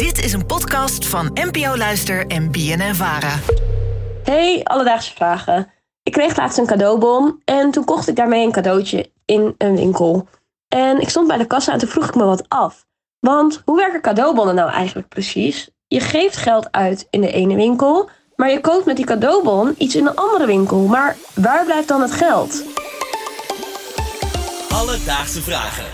Dit is een podcast van NPO Luister en BNN Vara. Hey, alledaagse vragen. Ik kreeg laatst een cadeaubon en toen kocht ik daarmee een cadeautje in een winkel. En ik stond bij de kassa en toen vroeg ik me wat af. Want hoe werken cadeaubonnen nou eigenlijk precies? Je geeft geld uit in de ene winkel, maar je koopt met die cadeaubon iets in een andere winkel. Maar waar blijft dan het geld? Alledaagse vragen.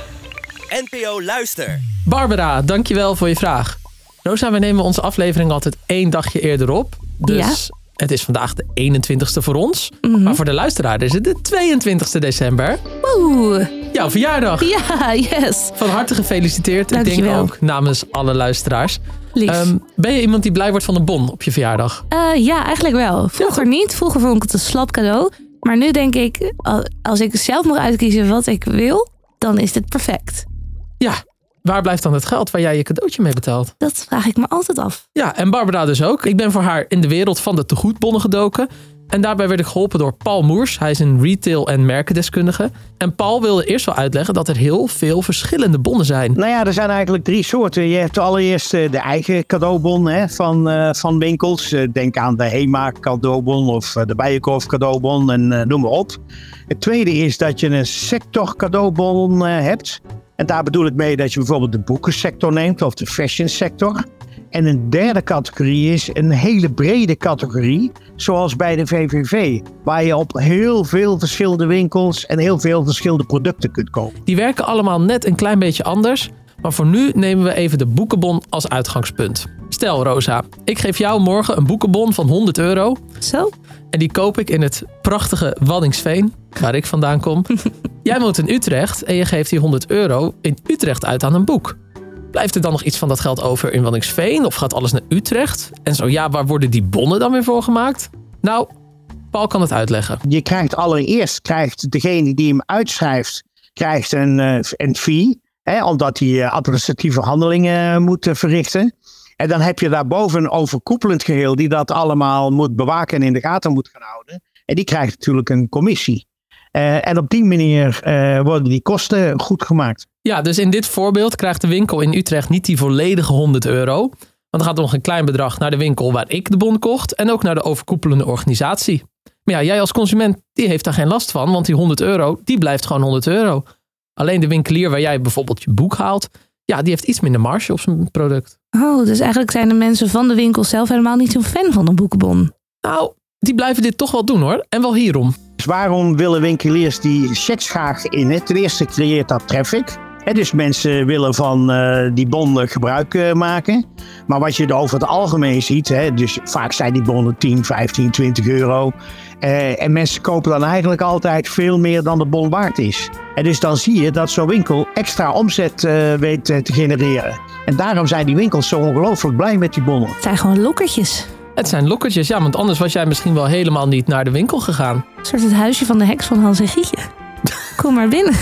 NPO Luister. Barbara, dankjewel voor je vraag. Rosa, we nemen onze aflevering altijd één dagje eerder op. Dus het is vandaag de 21ste voor ons. Maar voor de luisteraar is het de 22ste december. Oeh, Jouw verjaardag. ja, yes. Van harte gefeliciteerd. Ik denk ook namens alle luisteraars. Ehm, ben je iemand die blij wordt van een bon op je verjaardag? Eh, ja, eigenlijk wel. Vroeger niet. Vroeger vond ik het een slap cadeau. Maar nu denk ik, al- als ik zelf mag uitkiezen wat ik wil, dan is dit perfect. Ja. Waar blijft dan het geld waar jij je cadeautje mee betaalt? Dat vraag ik me altijd af. Ja, en Barbara dus ook. Ik ben voor haar in de wereld van de tegoedbonnen gedoken. En daarbij werd ik geholpen door Paul Moers. Hij is een retail- en merkendeskundige. En Paul wilde eerst wel uitleggen dat er heel veel verschillende bonnen zijn. Nou ja, er zijn eigenlijk drie soorten. Je hebt allereerst eh, de eigen cadeaubon hè, van, eh, van winkels. Eh, Denk aan de HEMA cadeaubon of de Bijenkorf cadeaubon en eh, noem maar op. Het tweede is dat je een sector cadeaubon eh, hebt. En daar bedoel ik mee dat je bijvoorbeeld de boekensector neemt of de fashion sector. En een derde categorie is een hele brede categorie, zoals bij de VVV, waar je op heel veel verschillende winkels en heel veel verschillende producten kunt kopen. Die werken allemaal net een klein beetje anders. Maar voor nu nemen we even de boekenbon als uitgangspunt. Stel Rosa, ik geef jou morgen een boekenbon van 100 euro. Zo? En die koop ik in het prachtige Waddingsveen, waar ik vandaan kom. Jij woont in Utrecht en je geeft die 100 euro in Utrecht uit aan een boek. Blijft er dan nog iets van dat geld over in Waddingsveen of gaat alles naar Utrecht? En zo ja, waar worden die bonnen dan weer voor gemaakt? Nou, Paul kan het uitleggen. Je krijgt allereerst, krijgt degene die hem uitschrijft, krijgt een, eh, een fee. Hè, omdat hij eh, administratieve handelingen moet eh, verrichten. En dan heb je daarboven een overkoepelend geheel die dat allemaal moet bewaken en in de gaten moet gaan houden. En die krijgt natuurlijk een commissie. Eh, en op die manier eh, worden die kosten goed gemaakt. Ja, dus in dit voorbeeld krijgt de winkel in Utrecht niet die volledige 100 euro. Want er gaat nog een klein bedrag naar de winkel waar ik de bon kocht en ook naar de overkoepelende organisatie. Maar ja, jij als consument, die heeft daar geen last van, want die 100 euro, die blijft gewoon 100 euro. Alleen de winkelier waar jij bijvoorbeeld je boek haalt, ja, die heeft iets minder marge op zijn product. Oh, dus eigenlijk zijn de mensen van de winkel zelf helemaal niet zo'n fan van een boekenbon. Nou, die blijven dit toch wel doen hoor. En wel hierom. Dus waarom willen winkeliers die checks graag in? Ten eerste creëert dat traffic. Dus mensen willen van eh, die bonnen gebruik eh, maken. Maar wat je er over het algemeen ziet, hè, dus vaak zijn die bonnen 10, 15, 20 euro. Eh, en mensen kopen dan eigenlijk altijd veel meer dan de bon waard is. En dus dan zie je dat zo'n winkel extra omzet eh, weet te genereren. En daarom zijn die winkels zo ongelooflijk blij met die bonnen. Het zijn gewoon lokkertjes. Het zijn lokkertjes, ja, want anders was jij misschien wel helemaal niet naar de winkel gegaan. Een soort het huisje van de heks van Hans en Gietje. Kom maar binnen.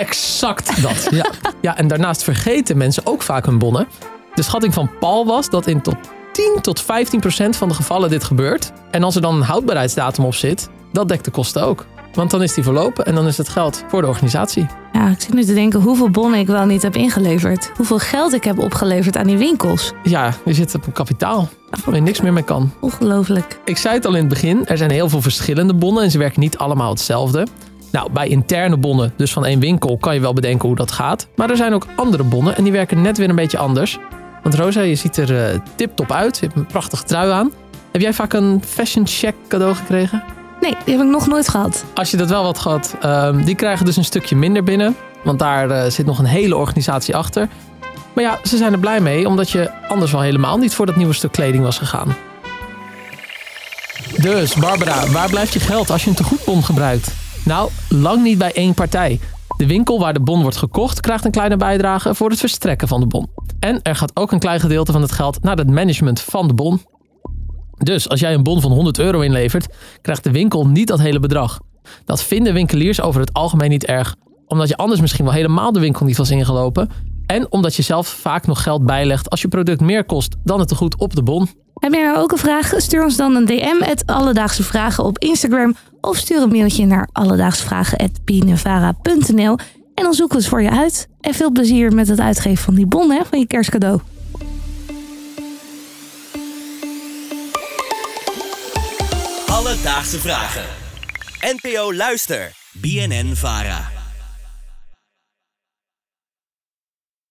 Exact dat. Ja. ja, en daarnaast vergeten mensen ook vaak hun bonnen. De schatting van Paul was dat in tot 10 tot 15 procent van de gevallen dit gebeurt. En als er dan een houdbaarheidsdatum op zit, dat dekt de kosten ook. Want dan is die verlopen en dan is het geld voor de organisatie. Ja, ik zit nu te denken hoeveel bonnen ik wel niet heb ingeleverd. Hoeveel geld ik heb opgeleverd aan die winkels. Ja, je zit op een kapitaal waar je niks meer mee kan. Ongelooflijk. Ik zei het al in het begin, er zijn heel veel verschillende bonnen en ze werken niet allemaal hetzelfde. Nou, bij interne bonnen, dus van één winkel, kan je wel bedenken hoe dat gaat. Maar er zijn ook andere bonnen en die werken net weer een beetje anders. Want Rosa, je ziet er eh, tip-top uit. Je hebt een prachtige trui aan. Heb jij vaak een fashion check cadeau gekregen? Nee, die heb ik nog nooit gehad. Als je dat wel wat gehad, ehm, die krijgen dus een stukje minder binnen. Want daar eh, zit nog een hele organisatie achter. Maar ja, ze zijn er blij mee, omdat je anders wel helemaal niet voor dat nieuwe stuk kleding was gegaan. Dus, Barbara, waar blijft je geld als je een tegoedbon gebruikt? Nou, lang niet bij één partij. De winkel waar de bon wordt gekocht krijgt een kleine bijdrage voor het verstrekken van de bon. En er gaat ook een klein gedeelte van het geld naar het management van de bon. Dus als jij een bon van 100 euro inlevert, krijgt de winkel niet dat hele bedrag. Dat vinden winkeliers over het algemeen niet erg, omdat je anders misschien wel helemaal de winkel niet was ingelopen. En omdat je zelf vaak nog geld bijlegt als je product meer kost dan het tegoed op de bon. Heb jij nou ook een vraag? Stuur ons dan een DM at Alledaagse Vragen op Instagram. Of stuur een mailtje naar alledaagsevragen.nl. En dan zoeken we het voor je uit. En veel plezier met het uitgeven van die bon hè, van je kerstcadeau. Alledaagse Vragen. NPO Luister. BNN Vara.